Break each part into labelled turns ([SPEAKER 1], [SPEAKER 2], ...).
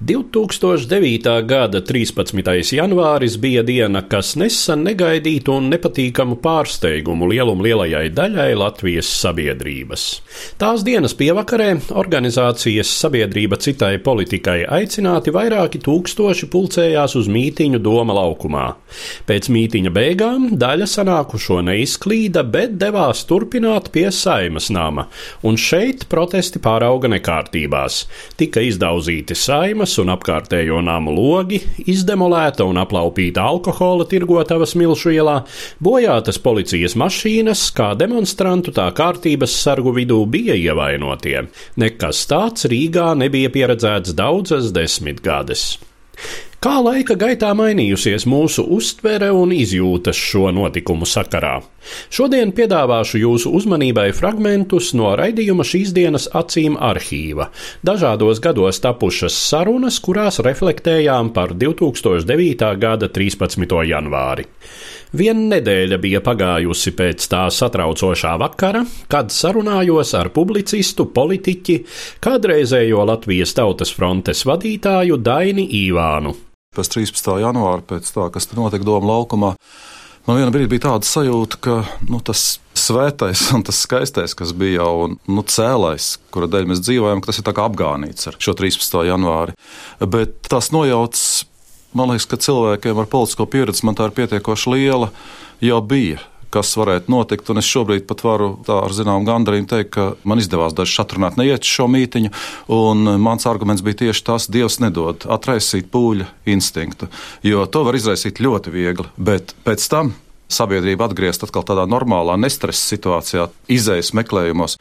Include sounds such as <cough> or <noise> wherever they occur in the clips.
[SPEAKER 1] 2009. gada 13. janvāris bija diena, kas nesa negaidītu un nepatīkamu pārsteigumu lielumu lielajai daļai Latvijas sabiedrības. Tās dienas pievakarē organizācijas sabiedrība citai politikai aicināti vairāki tūkstoši pulcējās uz mītiņu Doma laukumā. Pēc mītiņa beigām daļa sanākušo neizklīda, bet devās turpināt pie saimas nama, un šeit protesti pārauga nekārtībās. Tika izdauzīti saimas un apkārtējo namu logi, izdemolēta un aplaupīta alkohola tirgotavas milšu ielā, bojātas policijas mašīnas, kā demonstrantu tā kārtības sargu vidū bija ievainotie. Nekas tāds Rīgā nebija pieredzēts daudzas desmitgades. Kā laika gaitā mainījusies mūsu uztvere un izjūtas šo notikumu sakarā? Šodien piedāvāšu jūsu uzmanībai fragmentus no raidījuma šīs dienas acīm arhīva. Dažādos gados tapušas sarunas, kurās reflektējām par 2009. gada 13. janvāri. Viena nedēļa bija pagājusi pēc tā satraucošā vakara, kad sarunājos ar publicistu, politiķi, kādreizējo Latvijas Tautas frontes vadītāju Daini Īvānu.
[SPEAKER 2] Pēc 13. janvāra, pēc tā, kas tur notika Doma laukumā, man vienā brīdī bija tāda sajūta, ka nu, tas svētais un tas skaistais, kas bija jau nu, cēlais, kura dēļ mēs dzīvojam, tas ir apgānīts ar šo 13. janvāri. Bet tas nojauts, man liekas, ka cilvēkiem ar politisko pieredzi man tā ir pietiekoši liela, jau bija kas varētu notikt. Un es šobrīd pat varu tā ar zināmu gandarījumu teikt, ka man izdevās dažs atrunāt neiet šo mītiņu. Un mans arguments bija tieši tas, Dievs nedod atraisīt pūļa instinktu, jo to var izraisīt ļoti viegli. Bet pēc tam sabiedrība atgriezt atkal tādā normālā, nestresa situācijā, izējas meklējumos.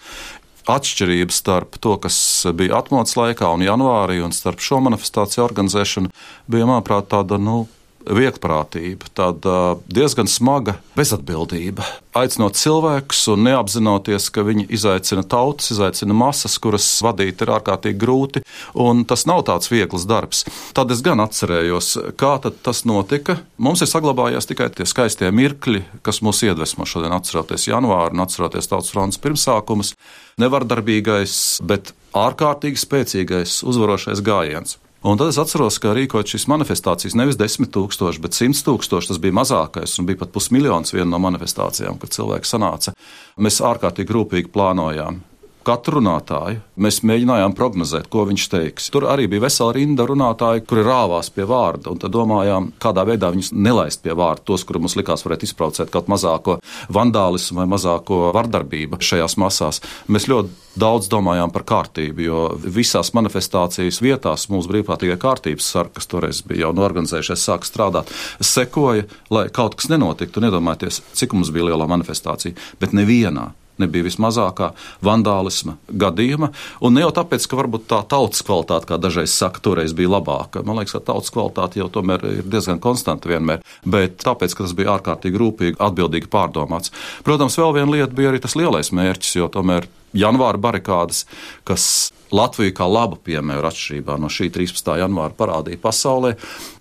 [SPEAKER 2] Atšķirības starp to, kas bija atmodas laikā un janvārī, un starp šo manifestāciju organizēšanu, bija, manuprāt, tāda nu, vieglprātība, tāda diezgan smaga bezatbildība. Aicinot cilvēkus un neapzinoties, ka viņi izaicina tautas, izaicina masas, kuras vadīt ir ārkārtīgi grūti, un tas nav tāds viegls darbs. Tad es gan atcerējos, kā tas notika. Mums ir saglabājies tikai tie skaistie mirkļi, kas mūs iedvesmo šodien, atceroties janvāru un atceroties tautas fronts pirmsākumus. Nevardarbīgais, bet ārkārtīgi spēcīgais uzvarošais gājiens. Un tad es atceros, ka rīkot šīs manifestācijas nevis 10 tūkstoši, bet 100 tūkstoši. Tas bija mazākais, un bija pat pusmiljons viena no manifestācijām, kad cilvēki sanāca. Mēs ārkārtīgi rūpīgi plānojām katru runātāju. Mēs mēģinājām prognozēt, ko viņš teiks. Tur arī bija vesela rinda runātāju, kuri rāvās pie vārda, un tad domājām, kādā veidā viņus nelaist pie vārda, tos, kurus mums likās varētu izbraucēt kaut mazāko vandālismu vai mazāko vardarbību šajās masās. Mēs ļoti daudz domājām par kārtību, jo visās manifestācijas vietās mūsu brīvprātīgā kārtības sarka, kas toreiz bija jau norganizējušies, sāka strādāt, sekoja, lai kaut kas nenotiktu. Nedomājieties, cik mums bija liela manifestācija, bet nevienā nebija vismazākā vandālisma gadījuma. Un ne jau tāpēc, ka varbūt tā tautas kvalitāte, kā dažreiz saka, toreiz bija labāka. Man liekas, ka tautas kvalitāte jau tomēr ir diezgan konstanta vienmēr, bet tāpēc, ka tas bija ārkārtīgi rūpīgi, atbildīgi pārdomāts. Protams, vēl viena lieta bija arī tas lielais mērķis, jo tomēr janvāra barikādas, kas Latviju kā labu piemēru atšķirībā no šī 13. janvāra parādīja pasaulē,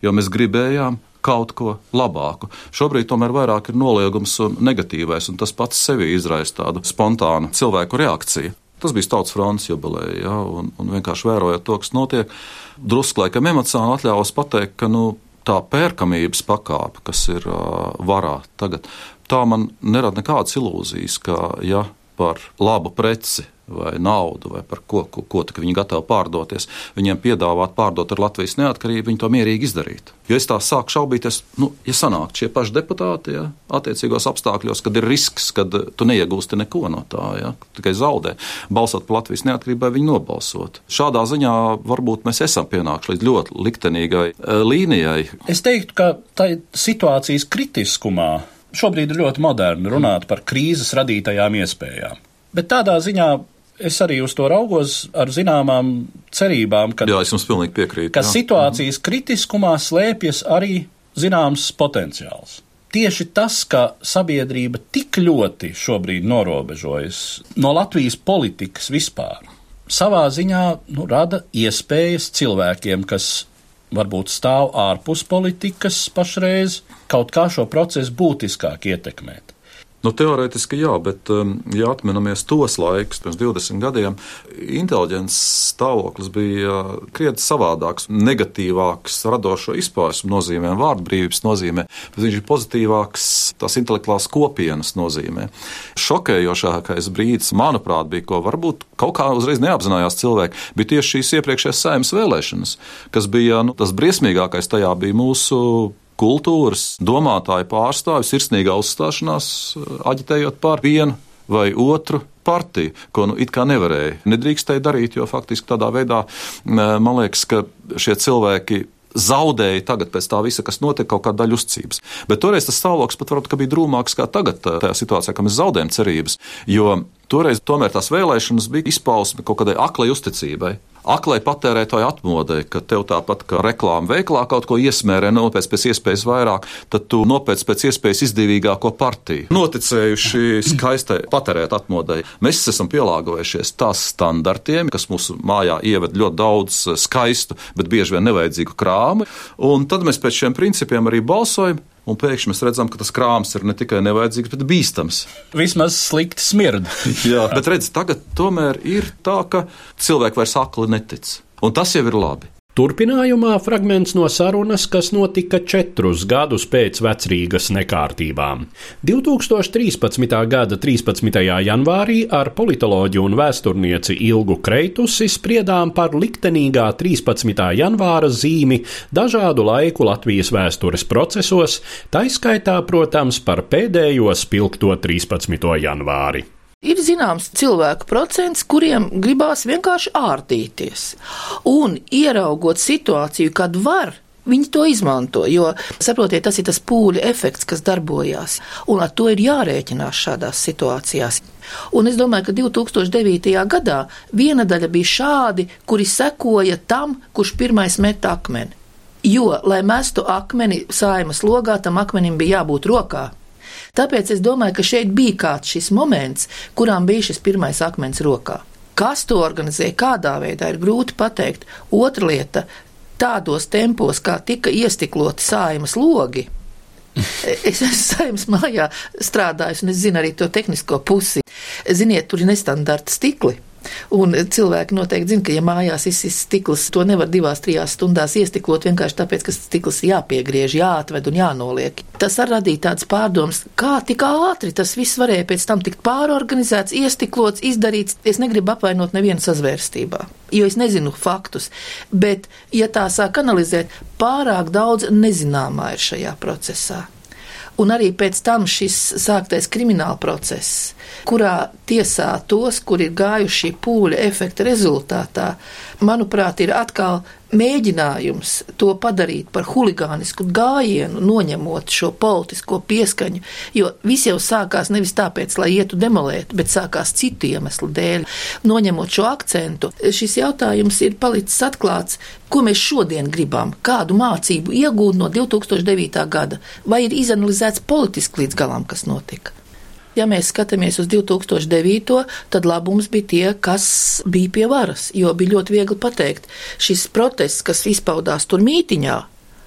[SPEAKER 2] jo mēs gribējām kaut ko labāku. Šobrīd tomēr vairāk ir noliegums un negatīvais, un tas pats sevi izraisa tādu spontānu cilvēku reakciju. Tas bija tautas fronts jubileja, ja, un, un vienkārši vērojot to, kas notiek, drusku laikam emocionāli atļāvos pateikt, ka nu, tā pērkamības pakāpe, kas ir uh, varā tagad, tā man nerada nekādas ilūzijas, ka ja par labu preci vai naudu, vai par ko, ko, ko viņi gatavi pārdoties, viņiem piedāvāt pārdot ar Latvijas neatkarību, viņi to mierīgi izdarītu. Jo es tā sāku šaubīties, nu, ja sanāk šie paši deputāti, ja, attiecīgos apstākļos, kad ir risks, kad tu neiegūsti neko no tā, ja, tikai zaudē, balsot par Latvijas neatkarībai, viņi nobalsot. Šādā ziņā varbūt mēs esam pienākuši līdz ļoti liktenīgai uh, līnijai.
[SPEAKER 1] Es teiktu, ka tā situācijas kritiskumā šobrīd ir ļoti moderni runāt par krīzes radītajām iespējām. Bet tādā ziņā es arī uz to raugos ar zināmām cerībām, ka,
[SPEAKER 2] jā, piekrītu.
[SPEAKER 1] Ka jā. situācijas kritiskumā slēpjas arī zināms potenciāls. Tieši tas, ka sabiedrība tik ļoti šobrīd norobežojas no Latvijas politikas vispār, savā ziņā nu, rada iespējas cilvēkiem, kas varbūt stāv ārpus politikas pašreiz, kaut kā šo procesu būtiskāk ietekmēt.
[SPEAKER 2] Nu, teorētiski jā, bet, um, ja atminamies tos laikus, pirms 20 gadiem, inteliģents stāvoklis bija krietni savādāks, negatīvāks, radošo izpausmu nozīmē, vārdu brīvības nozīmē, bet viņš ir pozitīvāks tās intelektuālās kopienas nozīmē. Šokējošākais brīdis, manuprāt, bija, ko varbūt kaut kā uzreiz neapzinājās cilvēki, bija tieši šīs iepriekšējās saimnes vēlēšanas, kas bija nu, tas briesmīgākais tajā bija mūsu kultūras domātāju pārstāvis sirsnīgā uzstāšanās, eh, aģitējot par vienu vai otru partiju, ko nu it kā nevarēja. Nedrīkstēja darīt, jo faktiski tādā veidā man liekas, ka šie cilvēki zaudēja tagad pēc tā visa, kas notika, kaut kāda daļa uzticības. Bet toreiz tas stāvoklis pat varbūt bija drūmāks kā tagad, tajā situācijā, kad mēs zaudējam cerības. Jo toreiz tomēr tās vēlēšanas bija izpausme kaut kādai aklai uzticībai aklai patērētāju atmodē, ka tev tāpat kā reklāma veiklā kaut ko iesmērē, nopēc pēc iespējas vairāk, tad tu nopēc pēc iespējas izdevīgāko partiju. Noticējuši skaistai patērēt atmodē. Mēs esam pielāgojušies tās standartiem, kas mūsu mājā ieved ļoti daudz skaistu, bet bieži vien nevajadzīgu krāmu, un tad mēs pēc šiem principiem arī balsojam un pēkšņi mēs redzam, ka tas krāms ir ne tikai nevajadzīgs, bet bīstams.
[SPEAKER 1] Vismaz slikti smird. <laughs>
[SPEAKER 2] Jā, bet redz, tagad tomēr ir tā, ka cilvēki vairs akli netic. Un tas jau ir labi.
[SPEAKER 1] Turpinājumā fragments no sarunas, kas notika četrus gadus pēc vecrīgas nekārtībām. 2013. gada 13. janvārī ar politoloģu un vēsturnieci Ilgu Kreitusi spriedām par liktenīgā 13. janvāra zīmi dažādu laiku Latvijas vēstures procesos, taiskaitā, protams, par pēdējo spilgto 13. janvāri.
[SPEAKER 3] Ir zināms cilvēku procents, kuriem gribās vienkārši ārtīties. Un ieraugot situāciju, kad var, Viņi to izmanto, jo, saprotiet, tas ir tas pūļa efekts, kas darbojās, un ar to ir jārēķinās šādās situācijās. Un es domāju, ka 2009. gadā viena daļa bija šādi, kuri sekoja tam, kurš pirmais met akmeni. Jo, lai mestu akmeni saimas logā, tam akmenim bija jābūt rokā. Tāpēc es domāju, ka šeit bija kāds šis moments, kurām bija šis pirmais akmens rokā. Kas to organizē, kādā veidā ir grūti pateikt. Otra lieta - tādos tempos, kā tika iestikloti sājumas logi. <laughs> Es esmu saimnes mājā strādājis, un es zinu arī to tehnisko pusi. Ziniet, tur ir nestandarta stikli. Un cilvēki noteikti zina, ka, ja mājās izsist stikls, to nevar divās, trijās stundās iestiklot vienkārši tāpēc, ka stikls jāpiegriež, jāatved un jānoliek. Tas arī radīja tādas pārdomas, kā tik ātri tas viss varēja pēc tam tikt pārorganizēts, iestiklots, izdarīts. Es negribu apvainot nevienu sazvērstībā, jo es nezinu faktus, bet, ja tā sāk analizēt, pārāk daudz nezināmā ir šajā procesā. Un arī pēc tam šis sāktais krimināla process, kurā tiesā tos, kuri ir gājuši pūļa efekta rezultātā, manuprāt, ir atkal mēģinājums to padarīt par huligānisku gājienu, noņemot šo politisko pieskaņu, jo viss jau sākās nevis tāpēc, lai ietu demolēt, bet sākās citu iemeslu dēļ. Noņemot šo akcentu, šis jautājums ir palicis atklāts, ko mēs šodien gribam, kādu mācību iegūt no 2009. gada, vai ir izanalizēts politiski līdz galam, kas notika. Ja mēs skatāmies uz 2009. tad labums bija tie, kas bija pie varas, jo bija ļoti viegli pateikt, šis protests, kas izpaudās tur mītiņā,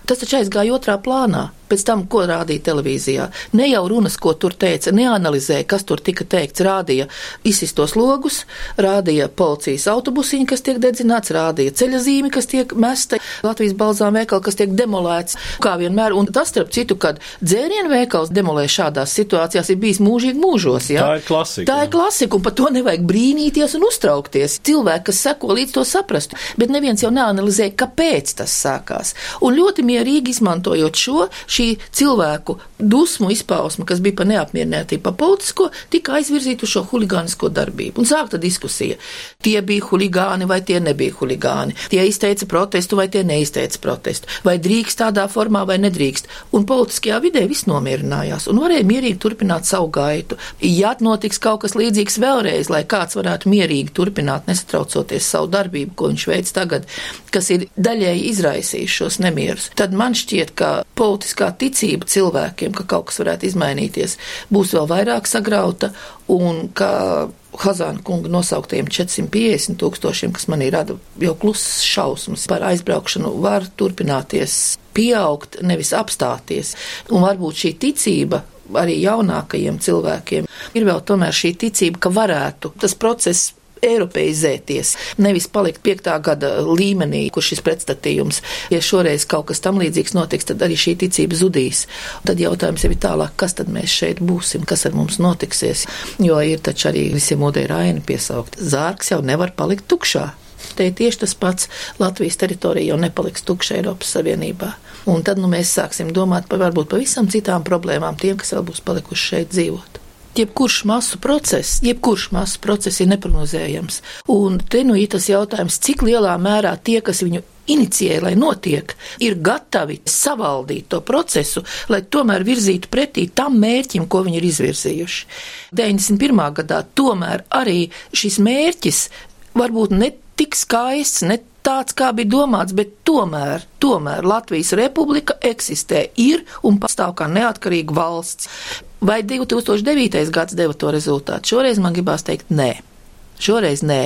[SPEAKER 3] tas taču aizgāja otrā plānā. Pēc tam, ko rādīja televīzijā, ne jau runas, ko tur teica, neanalizēja, kas tur tika teikts, rādīja izsistos logus, rādīja policijas autobusiņu, kas tiek dedzināts, rādīja ceļa zīmi, kas tiek mesta, Latvijas balzām veikali, kas tiek demolēts, kā vienmēr. Un tas, starp citu, kad dzērienu veikals demolē šādās situācijās, ir bijis mūžīgi mūžos. Ja?
[SPEAKER 1] Tā ir klasika.
[SPEAKER 3] Tā ir klasika, un par to nevajag brīnīties un uztraukties. Cilvēki, kas seko līdz to saprastu, bet neviens jau neanalizē, kāpēc tas sākās. Un ļoti mierīgi izmantojot šo, šī cilvēku dusmu izpausme, kas bija par neapmierinātību, par politisko, tika aizvirzīta uz šo huligānisko darbību. Un sākta diskusija. Tie bija huligāni vai tie nebija huligāni. Tie izteica protestu vai tie neizteica protestu. Vai drīkst tādā formā vai nedrīkst. Un politiskajā vidē viss nomierinājās un varēja mierīgi turpināt savu gaitu. Ja notiks kaut kas līdzīgs vēlreiz, lai kāds varētu mierīgi turpināt, nesatraucoties savu darbību, ko viņš veids tagad, kas ir daļēji izraisījis šos nemierus, tad man šķiet, ka politiskā ticība cilvēkiem, ka kaut kas varētu izmainīties, būs vēl vairāk sagrauta un ka Hazāna kunga nosauktajiem 450 tūkstošiem, kas manī rada jau klusas šausmas par aizbraukšanu, var turpināties pieaugt, nevis apstāties. Un varbūt šī ticība arī jaunākajiem cilvēkiem. Ir vēl tomēr šī ticība, ka varētu. Tas process eiropeizēties, nevis palikt piektā gada līmenī, kur šis pretstatījums, ja šoreiz kaut kas tam līdzīgs notiks, tad arī šī ticība zudīs. Tad jautājums jau ir tālāk, kas tad mēs šeit būsim, kas ar mums notiksies, jo ir taču arī visiem modēļi raini piesaukt. Zārks jau nevar palikt tukšā. Te ir tieši tas pats Latvijas teritorija jau nepaliks tukša Eiropas Savienībā. Un tad nu, mēs sāksim domāt par varbūt pavisam citām problēmām tiem, kas vēl būs palikuši šeit dzīvot jebkurš masu process, jebkurš masu process ir neprognozējams. Un te nu ir tas jautājums, cik lielā mērā tie, kas viņu inicijē, lai notiek, ir gatavi savaldīt to procesu, lai tomēr virzītu pretī tam mērķim, ko viņi ir izvirzījuši. 91. gadā tomēr arī šis mērķis varbūt ne tik skaists, ne tāds, kā bija domāts, bet tomēr, tomēr Latvijas republika eksistē, ir un pastāv kā neatkarīga valsts. Vai 2009. gads deva to rezultātu? Šoreiz man gribās teikt nē. Šoreiz nē,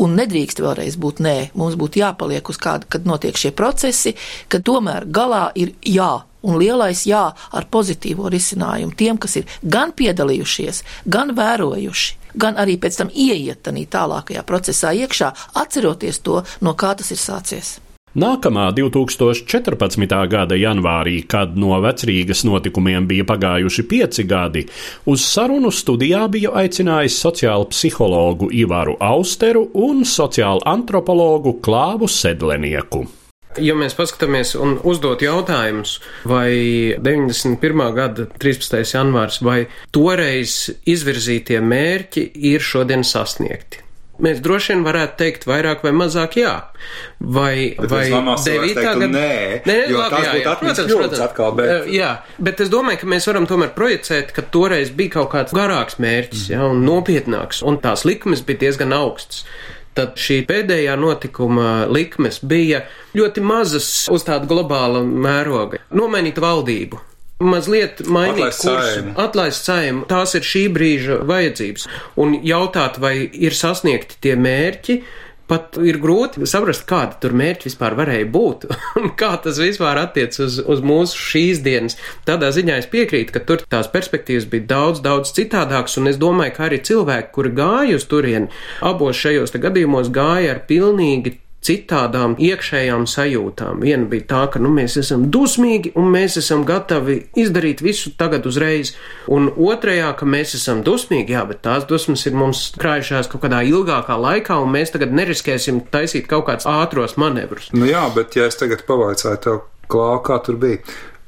[SPEAKER 3] un nedrīkst vēlreiz būt nē. Mums būtu jāpaliek uz kāda, kad notiek šie procesi, ka tomēr galā ir jā, un lielais jā ar pozitīvo risinājumu tiem, kas ir gan piedalījušies, gan vērojuši, gan arī pēc tam ieiet tādā tālākajā procesā iekšā, atceroties to, no kā tas ir sācies.
[SPEAKER 1] Nākamā 2014. gada janvārī, kad no vecrīgas notikumiem bija pagājuši pieci gadi, uz sarunu studijā bija aicinājis sociālu psihologu Ivaru Austeru un sociālu antropologu Klāvu Sedlenieku.
[SPEAKER 4] Ja mēs paskatāmies un uzdot jautājumus, vai 91. gada 13. janvārs vai toreiz izvirzītie mērķi ir šodien sasniegti, mēs droši vien varētu teikt vairāk vai mazāk jā. Vai,
[SPEAKER 5] bet
[SPEAKER 4] vai
[SPEAKER 5] devītā gada? Nē, nē,
[SPEAKER 4] jo labi, jā, jā, protams, protams. Atkal, bet... Jā, bet es domāju, ka mēs varam tomēr projicēt, ka toreiz bija kaut kāds garāks mērķis, mm. jā, un nopietnāks, un tās likmes bija diezgan augstas tad šī pēdējā notikuma likmes bija ļoti mazas uz tādu globālu mēroga. Nomainīt valdību, mazliet mainīt kursu, atlaist saimu. Tās ir šī brīža vajadzības. Un jautāt, vai ir sasniegti tie mērķi, pat ir grūti saprast, kāda tur mērķi vispār varēja būt <laughs> un kā tas vispār attiec uz, uz mūsu šīs dienas. Tādā ziņā es piekrītu, ka tur tās perspektīvas bija daudz, daudz citādākas, un es domāju, ka arī cilvēki, kuri gāja uz turieni, abos šajos gadījumos gāja ar pilnīgi citādām iekšējām sajūtām. Viena bija tā, ka nu, mēs esam dusmīgi un mēs esam gatavi izdarīt visu tagad uzreiz, un otrajā, ka mēs esam dusmīgi, jā, bet tās dusmas ir mums krājušās kaut kādā ilgākā laikā, un mēs tagad neriskēsim taisīt kaut kādus ātros manevrus.
[SPEAKER 5] Nu jā, bet ja es tagad pavaicāju tev, Klā, kā tur bija,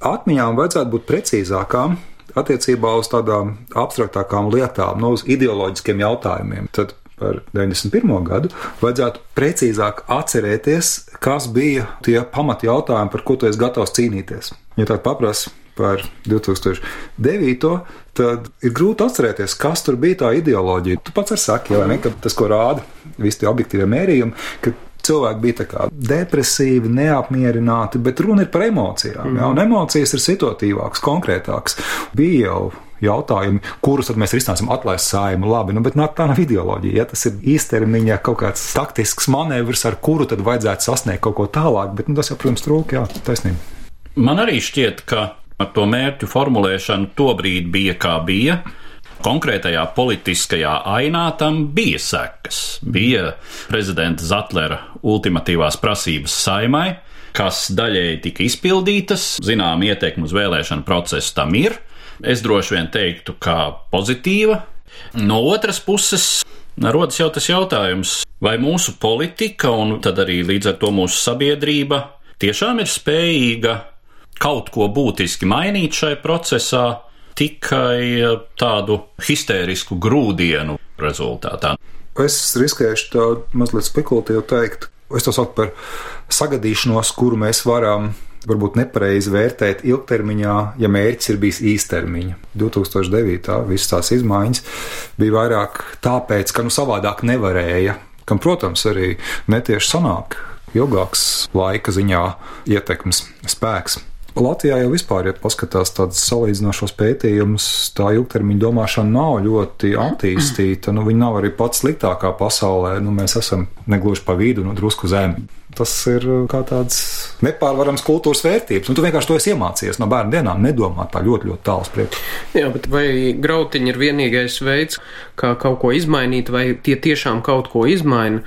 [SPEAKER 5] atmiņām vajadzētu būt precīzākām attiecībā uz tādām abstraktākām lietām, no nu, uz ideoloģiskiem jautājumiem. Tad par 91. gadu, vajadzētu precīzāk atcerēties, kas bija tie pamati jautājumi, par ko tu esi gatavs cīnīties. Ja tādu paprasa par 2009. tad ir grūti atcerēties, kas tur bija tā ideoloģija. Tu pats arī saki, ja, ne, ka tas, ko rāda visi tie objektīvie mērījumi, ka cilvēki bija depresīvi, neapmierināti, bet runa ir par emocijām. Mm. Ja, un emocijas ir situatīvākas, konkrētākas. Bija jau jautājumi, kurus mēs risināsim atlaist saimu. Labi, nu, bet nu, tā nav ideoloģija. Ja? Tas ir īstermiņā kaut kāds taktisks manevrs, ar kuru tad vajadzētu sasniegt kaut ko tālāk, bet nu, tas jau, protams, trūk, jā, taisnība.
[SPEAKER 1] Man arī šķiet, ka Ar to mērķu formulēšanu tobrīd bija kā bija. Konkrētajā politiskajā ainā tam bija sekas. Bija prezidenta Zatlera ultimatīvās prasības saimai, kas daļēji tika izpildītas, zinām, ietekme uz vēlēšanu procesu tam ir. Es droši vien teiktu, ka pozitīva. No otras puses, rodas jau tas jautājums, vai mūsu politika un tad arī līdz ar to mūsu sabiedrība tiešām ir spējīga kaut ko būtiski mainīt šai procesā tikai tādu histērisku grūdienu rezultātā.
[SPEAKER 5] Es riskēšu tā mazliet spekulatīvi teikt, es to saucu par sagadīšanos, kuru mēs varam varbūt nepareizi vērtēt ilgtermiņā, ja mērķis ir bijis īstermiņa. 2009. visas tās izmaiņas bija vairāk tāpēc, ka nu savādāk nevarēja, kam, protams, arī netieši sanāk ilgāks laika ziņā ietekmes spēks. Latvijā jau vispār, ja paskatās tādus salīdzinošos pētījumus, tā ilgtermiņa domāšana nav ļoti attīstīta. Nu, viņa nav arī pats sliktākā pasaulē. Nu, mēs esam negluži pa vidu, nu, drusku zem. Tas ir kā tāds nepārvarams kultūras vērtības. Un tu vienkārši to esi iemācījies no bērnu dienām, nedomāt tā ļoti, ļoti tālu priekšu.
[SPEAKER 4] Jā, bet vai grautiņi ir vienīgais veids, kā kaut ko izmainīt, vai tie tiešām kaut ko izmaina?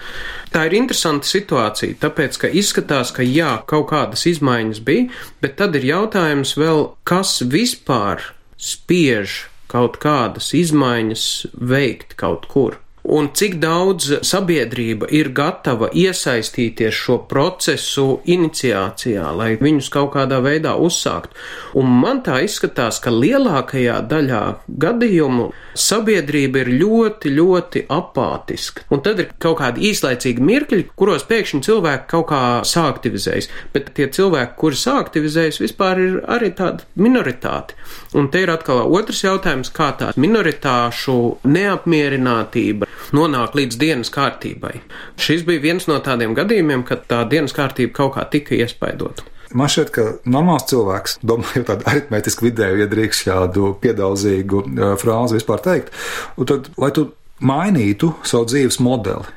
[SPEAKER 4] Tā ir interesanta situācija, tāpēc, ka izskatās, ka jā, kaut kādas izmaiņas bija, bet tad ir jautājums vēl, kas vispār spiež kaut kādas izmaiņas veikt kaut kur un cik daudz sabiedrība ir gatava iesaistīties šo procesu iniciācijā, lai viņus kaut kādā veidā uzsākt. Un man tā izskatās, ka lielākajā daļā gadījumu sabiedrība ir ļoti, ļoti apātiska. Un tad ir kaut kādi īslaicīgi mirkļi, kuros pēkšņi cilvēki kaut kā sāktivizējas. Bet tie cilvēki, kuri sāktivizējas, vispār ir arī tāda minoritāte. Un te ir atkal otrs jautājums, kā tā minoritāšu neapmierinātība nonāk līdz dienas kārtībai. Šis bija viens no tādiem gadījumiem, kad tā dienas kārtība kaut kā tika iespaidota.
[SPEAKER 5] Man šķiet, ka normāls cilvēks, domājot tādu aritmētisku vidēju, ja drīkst šādu piedauzīgu frāzi vispār teikt, un tad, lai tu mainītu savu dzīves modeli,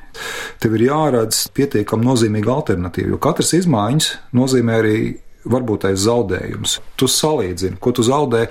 [SPEAKER 5] tev ir jāredz pietiekami nozīmīga alternatīva, jo katras izmaiņas nozīmē arī varbūt aiz zaudējums. Tu salīdzini, ko tu zaudē,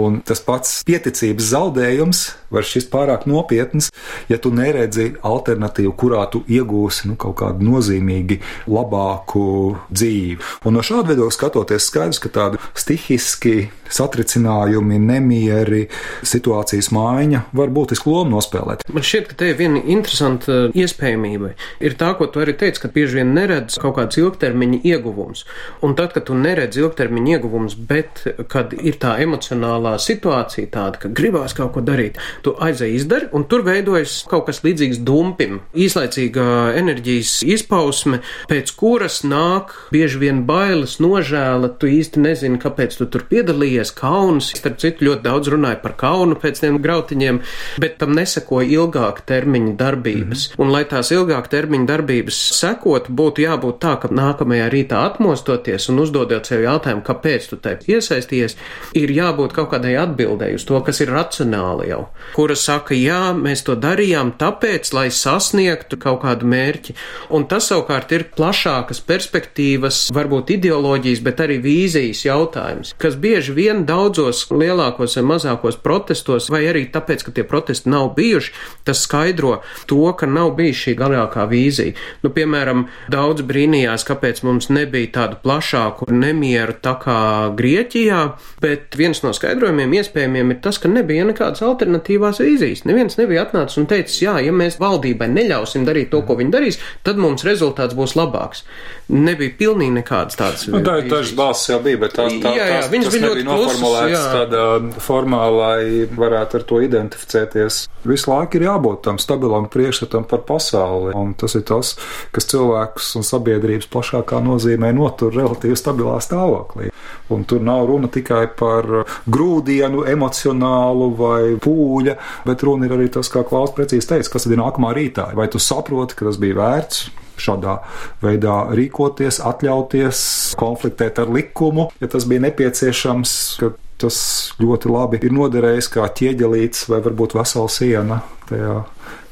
[SPEAKER 5] un tas pats pieticības zaudējums var šķist pārāk nopietns, ja tu neredzi alternatīvu, kurā tu iegūsi nu, kaut kādu nozīmīgi labāku dzīvi. Un no šāda viedokļa skatoties, skaidrs, ka tādi stihiski satricinājumi, nemieri, situācijas maiņa var būtisku lomu nospēlēt.
[SPEAKER 4] Man šķiet, ka te ir viena interesanta iespējamība. Ir tā, ko tu arī teici, ka bieži vien neredz kaut kāds ilgtermiņa ieguvums. Un tad, kad tu neredz ilgtermiņa ieguvums, bet kad ir tā emocionālā situācija tāda, ka gribās kaut ko darīt, tu aizēji izdari, un tur veidojas kaut kas līdzīgs dumpim, īslaicīga enerģijas izpausme, pēc kuras nāk bieži vien bailes, nožēla, tu īsti nezini, kāpēc tu tur piedalījies, kauns, starp citu ļoti daudz runāja par kaunu pēc tiem grautiņiem, bet tam nesekoja ilgāka termiņa darbības. Mm -hmm. Un lai tās ilgāka termiņa darbības sekot, būtu jābūt tā, ka nākamajā rītā atmostoties un uzdodot sev jautājumu, kāpēc tu tai iesaistījies, ir jābūt kaut kādai atbildēji uz to, kas ir racionāli jau, kuras saka, jā, mēs to darījām tāpēc, lai sasniegtu kaut kādu mērķi. Un tas savukārt ir plašākas perspektīvas, varbūt ideoloģijas, bet arī vīzijas jautājums, kas bieži vien daudzos lielākos vai mazākos protestos, vai arī tāpēc, ka tie protesti nav bijuši, tas skaidro to, ka nav bijis šī garākā vīzija. Nu, piemēram, daudz brīnījās, kāpēc mums nebija tādu plašāku nemieru tā kā Grieķijā, bet viens no skaidrojumiem iespējamiem ir tas, ka nebija nekādas alternatīvās vīzijas. Neviens nebija atnācis un teicis, jā, ja mēs valdībai neļausim darīt to, ko viņi darīs, tad mums rezultāts būs labāks. Nebija pilnīgi nekādas tādas.
[SPEAKER 5] Nu, tā ir dažas balss jau bija, bet tās, tā, jā, jā, tās, tas bija ļoti noformulēts tādā formā, lai varētu ar to identificēties. Visu laiku ir jābūt tam stabilam priekšstatam par pasauli, un tas ir tas, kas cilvēkus un sabiedrības plašākā nozīmē notur relatīvi stabilā stāvoklī. Un tur nav runa tikai par grūdienu, emocionālu vai pūļa, bet runa ir arī tas, kā Klaus precīzi teica, kas ir nākamā rītā. Vai tu saproti, ka tas bija vērts? Šādā veidā rīkoties, atļauties, konfliktēt ar likumu, ja tas bija nepieciešams, ka tas ļoti labi ir noderējis kā ķieģelīts vai varbūt vesela siena tajā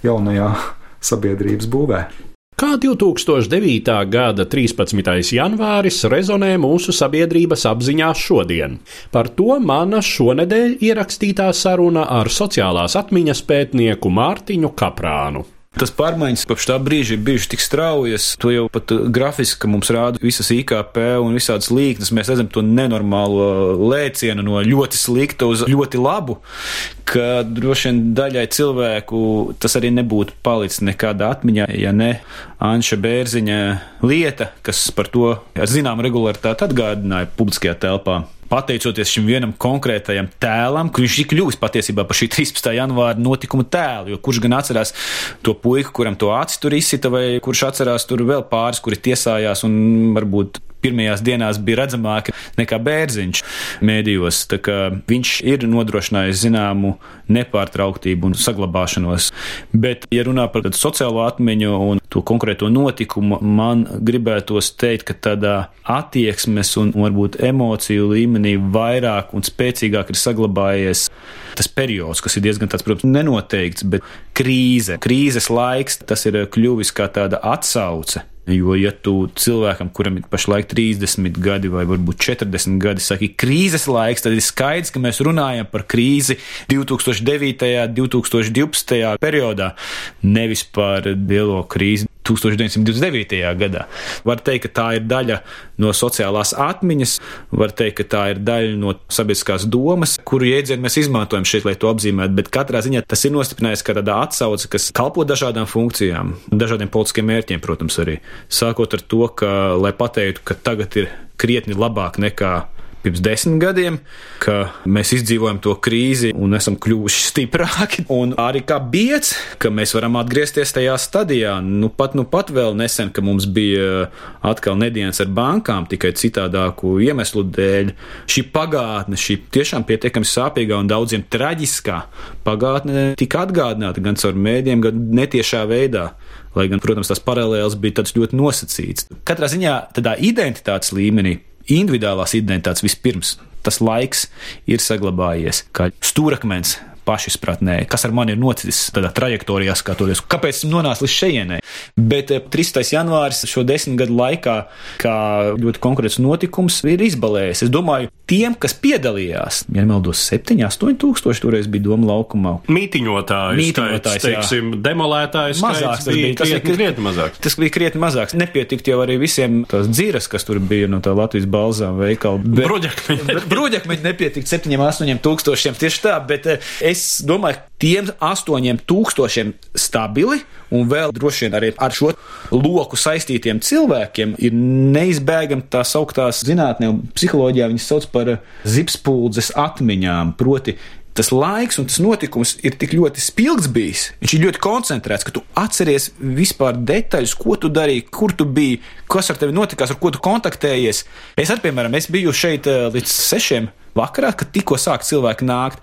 [SPEAKER 5] jaunajā sabiedrības būvē.
[SPEAKER 1] Kā 2009. gada 13. janvāris rezonē mūsu sabiedrības apziņā šodien? Par to mana šonedēļ ierakstītā saruna ar sociālās atmiņas pētnieku Mārtiņu Kaprānu.
[SPEAKER 6] Tas pārmaiņas kopš tā brīža ir bijušas tik straujas, to jau pat uh, grafiski mums rāda visas IKP un visādas līknes. Mēs redzam to nenormālo lēcienu no ļoti slikta uz ļoti labu, ka droši vien daļai cilvēku tas arī nebūtu palicis nekādā atmiņā, ja ne Anša Bērziņa lieta, kas par to ar zinām regularitāti atgādināja publiskajā telpā pateicoties šim vienam konkrētajam tēlam, ka viņš ir kļuvis patiesībā par šī 13. janvāra notikuma tēlu. Jo kurš gan atcerās to puiku, kuram to aci tur izsita, vai kurš atcerās tur vēl pāris, kuri tiesājās un varbūt pirmajās dienās bija redzamāka nekā bērziņš mēdījos. Viņš ir nodrošinājis zināmu nepārtrauktību un saglabāšanos. Bet, ja runā par sociālo atmiņu un to konkrēto notikumu, man gribētos teikt, ka tādā attieksmes un varbūt emociju līmenī vairāk un spēcīgāk ir saglabājies tas periods, kas ir diezgan tāds, protams, nenoteikts, bet krīze, krīzes laiks, tas ir kļuvis kā tāda atsauce Jo, ja tu cilvēkam, kuram ir pašlaik 30 gadi vai varbūt 40 gadi, saki, krīzes laiks, tad ir skaidrs, ka mēs runājam par krīzi 2009. un 2012. periodā, nevis par lielo krīzi 1929. gadā. Var teikt, ka tā ir daļa no sociālās atmiņas, var teikt, ka tā ir daļa no sabiedriskās domas, kuru jēdzienu mēs izmantojam šeit, lai to apzīmētu, bet katrā ziņā tas ir nostiprinājis kā tāda atsauce, kas kalpo dažādām funkcijām, dažādiem politiskiem mērķiem, protams, arī. Sākot ar to, ka, lai pateiktu, ka tagad ir krietni labāk nekā pirms desmit gadiem, ka mēs izdzīvojam to krīzi un esam kļuvuši stiprāki. Un arī kā biedrs, ka mēs varam atgriezties tajā stadijā. Nu, pat, nu, pat vēl nesen, ka mums bija atkal nedēļas ar bankām, tikai citādāku iemeslu dēļ. Šī pagātne, šī tiešām pietiekami sāpīgā un daudziem traģiskā pagātne tika atgādināta gan caur mēdiem, gan netiešā veidā. Lai gan, protams, tas paralēls bija ļoti nosacīts. Katrā ziņā tādā identitātes līmenī individuālās identitātes vispirms. Tas laiks ir saglabājies kā stūrakmens pašizpratnē, kas ar mani ir noticis tādā trajektorijā, skatoties, kāpēc esmu nonācis līdz šejienei. Bet 13. Eh, janvāris šo desmit gadu laikā, kā ļoti konkrēts notikums, ir izbalējis. Es domāju, tiem, kas piedalījās, ja nemaldos, 7, 8 tūkstoši toreiz bija doma laukumā.
[SPEAKER 1] Mītiņotājs, Mītiņotājs skaits, teiksim, demolētājs mazāks, tas bija, tas krietni, bija krietni mazāks.
[SPEAKER 6] Tas bija krietni mazāks. Nepietikt jau arī visiem tās dzīras, kas tur bija no tā Latvijas balzām veikala.
[SPEAKER 1] Bruģakmeņi <laughs>
[SPEAKER 6] nepietikt 7, 8 tūkstošiem tieši tā, bet eh, es domāju, tiem 8 tūkstošiem stabili un vēl droši vien arī ar šo loku saistītiem cilvēkiem ir neizbēgami tā sauktās zinātnē un psiholoģijā viņas sauc par zipspuldzes atmiņām, proti tas laiks un tas notikums ir tik ļoti spilgts bijis, viņš ir ļoti koncentrēts, ka tu atceries vispār detaļas, ko tu darīji, kur tu biji, kas ar tevi notikās, ar ko tu kontaktējies. Es arī, piemēram, es biju šeit eh, līdz sešiem vakarā, kad tikko sāk cilvēki nākt.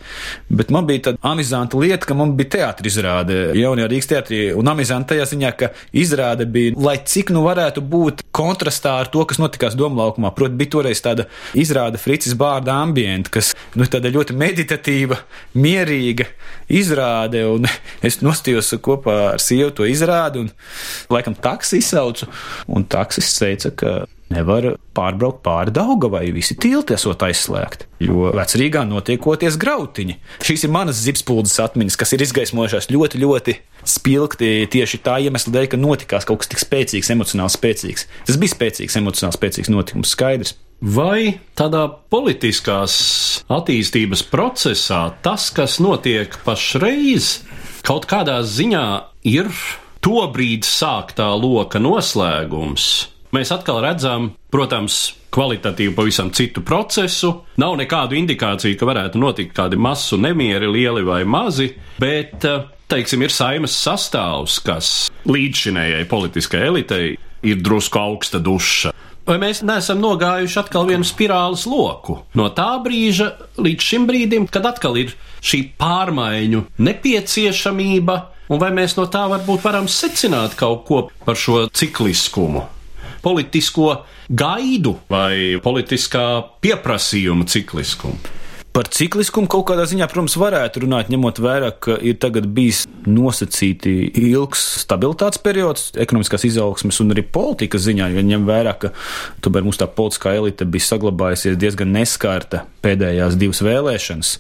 [SPEAKER 6] Bet man bija tāda amizanta lieta, ka man bija teātris izrāde jaunajā Rīgas teātrī. Un amizanta tajā ziņā, ka izrāde bija, lai cik nu varētu būt kontrastā ar to, kas notikās Doma laukumā. Proti, bija toreiz tāda izrāde Fricis Bārda ambienta, kas nu, tāda ļoti meditatīva, mierīga izrāde. Un es nostījos kopā ar sievu to izrādi un laikam taksi izsaucu. Un taksis teica, ka nevar pārbraukt pāri Daugavai, visi tilti esot aizslēgti, jo vecrīgā notiekoties grautiņi. Šīs ir manas zipspuldzes atmiņas, kas ir izgaismojušās ļoti, ļoti spilgti tieši tā iemesla dēļ, ka notikās kaut kas tik spēcīgs, emocionāli spēcīgs. Tas bija spēcīgs, emocionāli spēcīgs notikums, skaidrs.
[SPEAKER 1] Vai tādā politiskās attīstības procesā tas, kas notiek pašreiz, kaut kādā ziņā ir tobrīd sāktā loka noslēgums? Mēs atkal redzam, protams, kvalitatīvi pavisam citu procesu. Nav nekādu indikāciju, ka varētu notikt kādi masu nemieri, lieli vai mazi, bet, eh, teiksim, ir saimas sastāvs, kas līdzšinējai politiskajai elitei ir drusku augsta duša. Vai mēs neesam nogājuši atkal vienu spirāles loku no tā brīža līdz šim brīdim, kad atkal ir šī pārmaiņu nepieciešamība, un vai mēs no tā varbūt varam secināt kaut ko par šo cikliskumu? Politisko gaidu vai politiskā pieprasījuma cikliskumu.
[SPEAKER 6] Par cikliskumu kaut kādā ziņā, protams, varētu runāt, ņemot vērā, ka ir tagad bijis nosacīti ilgs stabilitātes periods, ekonomiskās izaugsmes un arī politikas ziņā, jo ņem vērā, ka tomēr mums tā politiskā elite bija saglabājusies diezgan neskārta pēdējās divas vēlēšanas.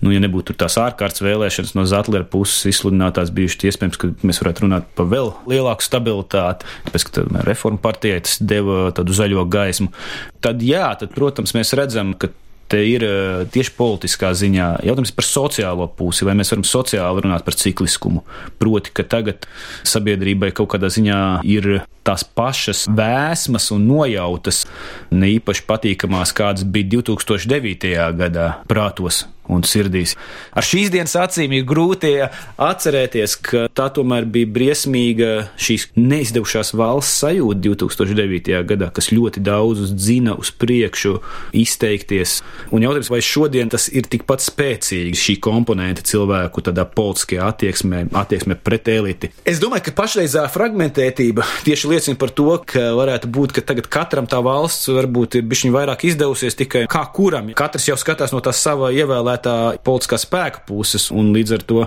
[SPEAKER 6] Nu, ja nebūtu tās ārkārtas vēlēšanas no Zatlera puses izsludinātās bijušas, iespējams, ka mēs varētu runāt par vēl lielāku stabilitāti, tāpēc, ka reforma partijai tas deva tādu zaļo gaismu. Tad jā, tad, protams, mēs redzam, ka te ir eh, tieši politiskā ziņā jautājums par sociālo pusi, vai mēs varam sociāli runāt par cikliskumu. Proti, ka tagad sabiedrībai kaut kādā ziņā ir tās pašas vēsmas un nojautas, ne īpaši patīkamās, kādas bija 2009. gadā prātos un sirdīs. Ar šīs dienas acīm ir grūti atcerēties, ka tā tomēr bija briesmīga šīs neizdevušās valsts sajūta 2009. gadā, kas ļoti daudzus dzina uz priekšu, izteikties. Un jautājums, vai šodien tas ir tikpat spēcīgi šī komponente cilvēku tādā politiskajā attieksmē, attieksmē pret eliti. Es domāju, ka pašreizā fragmentētība tieši liecina par to, ka varētu būt, ka tagad katram tā valsts varbūt ir bišķiņ vairāk izdevusies tikai kā kuram. Katrs jau skatās no tā sava ievēlētā tā politiskā spēka puses, un līdz ar to,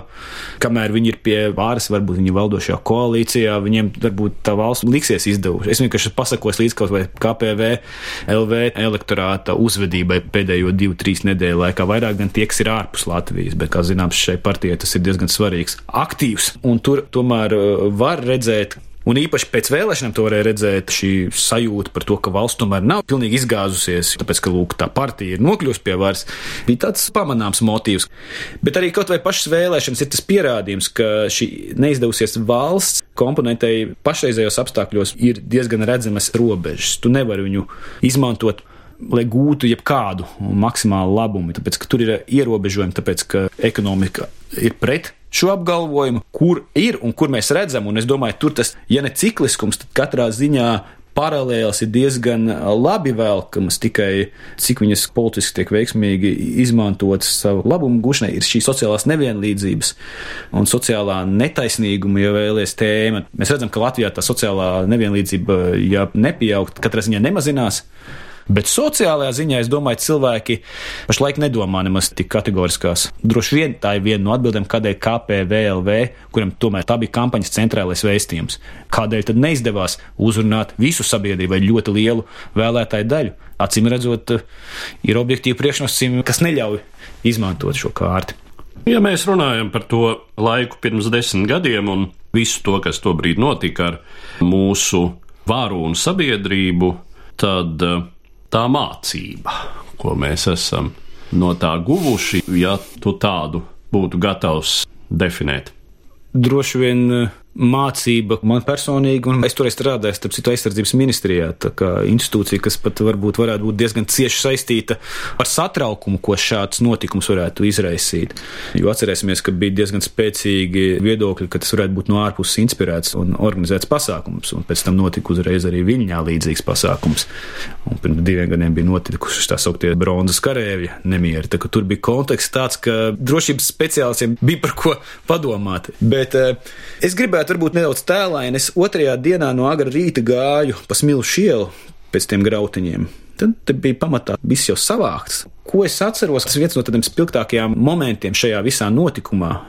[SPEAKER 6] kamēr viņi ir pie varas, varbūt viņi valdošajā koalīcijā, viņiem varbūt tā valsts liksies izdevusi. Es vienkārši pasakos līdz kaut vai KPV, LV elektorāta uzvedībai pēdējo divu, trīs nedēļu laikā, vairāk gan tie, kas ir ārpus Latvijas, bet, kā zināms, šai partijai tas ir diezgan svarīgs, aktīvs, un tur tomēr uh, var redzēt, Un īpaši pēc vēlēšanām to varēja redzēt, šī sajūta par to, ka valsts tomēr nav pilnīgi izgāzusies, tāpēc, ka lūk, tā partija ir nokļuvusi pie varas, bija tāds pamanāms motīvs. Bet arī kaut vai pašas vēlēšanas ir tas pierādījums, ka šī neizdevusies valsts komponentei pašreizējos apstākļos ir diezgan redzamas robežas. Tu nevari viņu izmantot lai gūtu jebkādu maksimālu labumu, tāpēc, ka tur ir ierobežojumi, tāpēc, ka ekonomika ir pret šo apgalvojumu, kur ir un kur mēs redzam, un es domāju, tur tas, ja ne cikliskums, tad katrā ziņā paralēls ir diezgan labi velkamas, tikai cik viņas politiski tiek veiksmīgi izmantotas savu labumu gušanai, ir šī sociālās nevienlīdzības un sociālā netaisnīguma, ja vēlies tēma. Mēs redzam, ka Latvijā tā sociālā nevienlīdzība, ja nepieaugt, katrā ziņā nemazinās. Bet sociālajā ziņā es domāju, cilvēki pašlaik nedomā nemaz tik kategoriskās. Droši vien tā ir viena no atbildēm, kādēļ KPVLV, kuram tomēr tā bija kampaņas centrālais vēstījums, kādēļ tad neizdevās uzrunāt visu sabiedrību vai ļoti lielu vēlētāju daļu. Acīm redzot, ir objektīvi priekšnosacījumi, kas neļauj izmantot šo kārti.
[SPEAKER 1] Ja mēs runājam par to laiku pirms desmit gadiem un visu to, kas tobrīd notika ar mūsu varu un sabiedrību, tad tā mācība, ko mēs esam no tā guvuši, ja tu tādu būtu gatavs definēt?
[SPEAKER 6] Droši vien mācība man personīgi, un es toreiz strādāju starp citu aizsardzības ministrijā, tā kā institūcija, kas pat varbūt varētu būt diezgan cieši saistīta ar satraukumu, ko šāds notikums varētu izraisīt. Jo atcerēsimies, ka bija diezgan spēcīgi viedokļi, ka tas varētu būt no ārpuses inspirēts un organizēts pasākums, un pēc tam notika uzreiz arī Viļņā līdzīgs pasākums. Un pirms diviem gadiem bija notikuši tā sauktie bronzas karēvja nemieri, tā ka tur bija konteksts tāds, ka drošības speciālistiem bija par ko padomāt. Bet eh, es gribētu gribētu varbūt nedaudz tēlaini. Es otrajā dienā no agra rīta gāju pa smilšu ielu pēc tiem grautiņiem. Tad bija pamatā viss jau savākts. Ko es atceros, tas viens no tādiem spilgtākajiem momentiem šajā visā notikumā.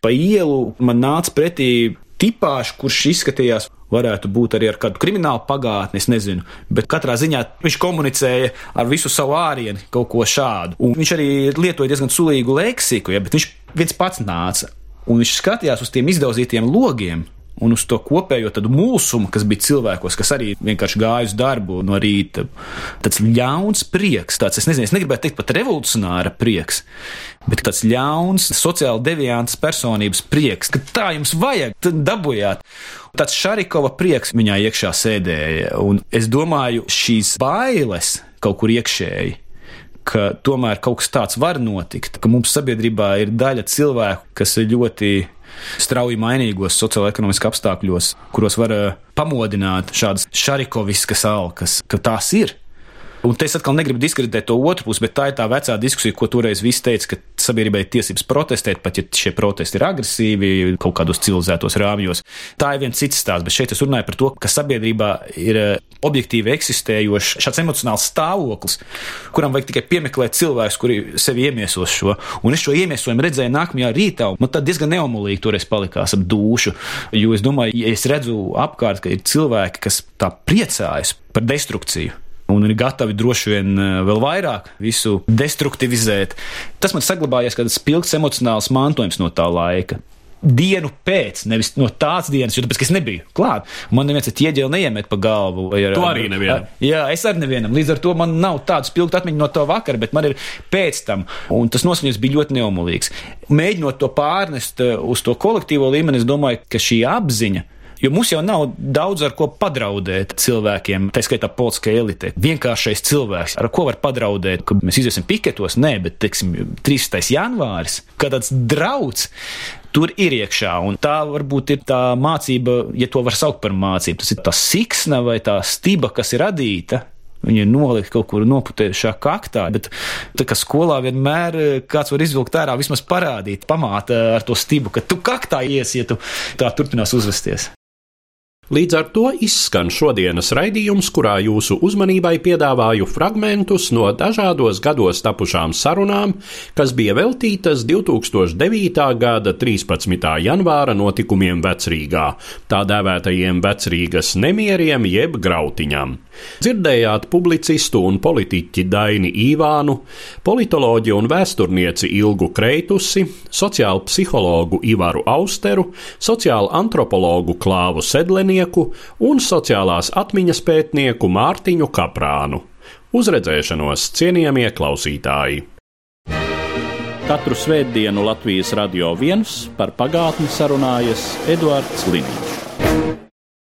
[SPEAKER 6] Pa ielu man nāca pretī tipāžs, kurš izskatījās, varētu būt arī ar kādu kriminālu pagātni, es nezinu, bet katrā ziņā viņš komunicēja ar visu savu ārienu kaut ko šādu. Un viņš arī lietoja diezgan sulīgu leksiku, ja, bet viņš viens pats nāca un viņš skatījās uz tiem izdauzītiem logiem. Un uz to kopējo mūsumu, kas bija cilvēkos, kas arī vienkārši gāja uz darbu no rīta. Tāds ļauns prieks, tāds, es nezinu, es negribētu teikt pat revolucionāra prieks, bet tāds ļauns, sociāli deviants personības prieks, ka tā jums vajag, tad dabūjāt. Tāds Šarikova prieks viņā iekšā sēdēja, un es domāju, šīs bailes kaut kur iekšēji ka tomēr kaut kas tāds var notikt, ka mums sabiedrībā ir daļa cilvēku, kas ir ļoti strauji mainīgos sociālo-ekonomiskos apstākļos, kuros var eh, pamodināt šādas šarikoviskas alkas, ka tās ir. Un es atkal negribu diskreditēt to otru pusi, bet tā ir tā vecā diskusija, ko toreiz viss teica, ka sabiedrībai ir tiesības protestēt, pat ja šie protesti ir agresīvi, kaut kādos civilizētos rāmjos. Tā ir viens cits stāsts, bet šeit es runāju par to, ka sabiedrībā ir eh, objektīvi eksistējošs šāds emocionāls stāvoklis, kuram vajag tikai piemeklēt cilvēkus, kuri sevi iemiesos šo. Un es šo iemiesojumu redzēju nākamajā rītā, un man tad diezgan neomulīgi toreiz palikās ap dušu, jo es domāju, ja es redzu apkārt, ka ir cilvēki, kas tā priecājas par destrukciju un ir gatavi droši vien eh, vēl vairāk visu destruktivizēt. Tas man saglabājies kā spilgts emocionāls mantojums no tā laika. Dienu pēc, nevis no tās dienas, jo tāpēc, es nebiju klāt. Man neviens ar ķieģeli neiemet pa galvu.
[SPEAKER 1] Ar, to arī nevienam.
[SPEAKER 6] Jā, es arī nevienam. Līdz ar to man nav tādu spilgtu atmiņu no tā vakara, bet man ir pēc tam. Un tas noskaņojums bija ļoti neomulīgs. Mēģinot to pārnest eh, uz to kolektīvo līmeni, es domāju, ka šī apziņa Jo mums jau nav daudz ar ko padraudēt cilvēkiem, tā skaitā politiskai elitei. Vienkāršais cilvēks, ar ko var padraudēt, ka mēs iziesim piketos, nē, bet, teiksim, 13. janvāris, kad tāds drauds tur ir iekšā. Un tā varbūt ir tā mācība, ja to var saukt par mācību. Tas ir tā siksna vai tā stiba, kas ir radīta. Viņa ir nolikta kaut kur noputējušā kaktā, bet tā kā skolā vienmēr eh, kāds var izvilkt ārā, vismaz parādīt, pamāt ar to stibu, ka tu kaktā iesi, ja tu tā turpinās uzvesties.
[SPEAKER 1] Līdz ar to izskan šodienas raidījums, kurā jūsu uzmanībai piedāvāju fragmentus no dažādos gados tapušām sarunām, kas bija veltītas 2009. gada 13. janvāra notikumiem Vecrīgā, tā dēvētajiem Vecrīgas nemieriem jeb grautiņam. Dzirdējāt publicistu un politiķi Daini Īvānu, politoloģi un vēsturnieci Ilgu Kreitusi, sociālu psihologu Ivaru Austeru, sociālu antropologu Klāvu Sedleni, pētnieku un sociālās atmiņas pētnieku Mārtiņu Kaprānu. Uzredzēšanos cienījamie klausītāji! Katru svētdienu Latvijas radio viens par pagātni sarunājas Eduards Līniju.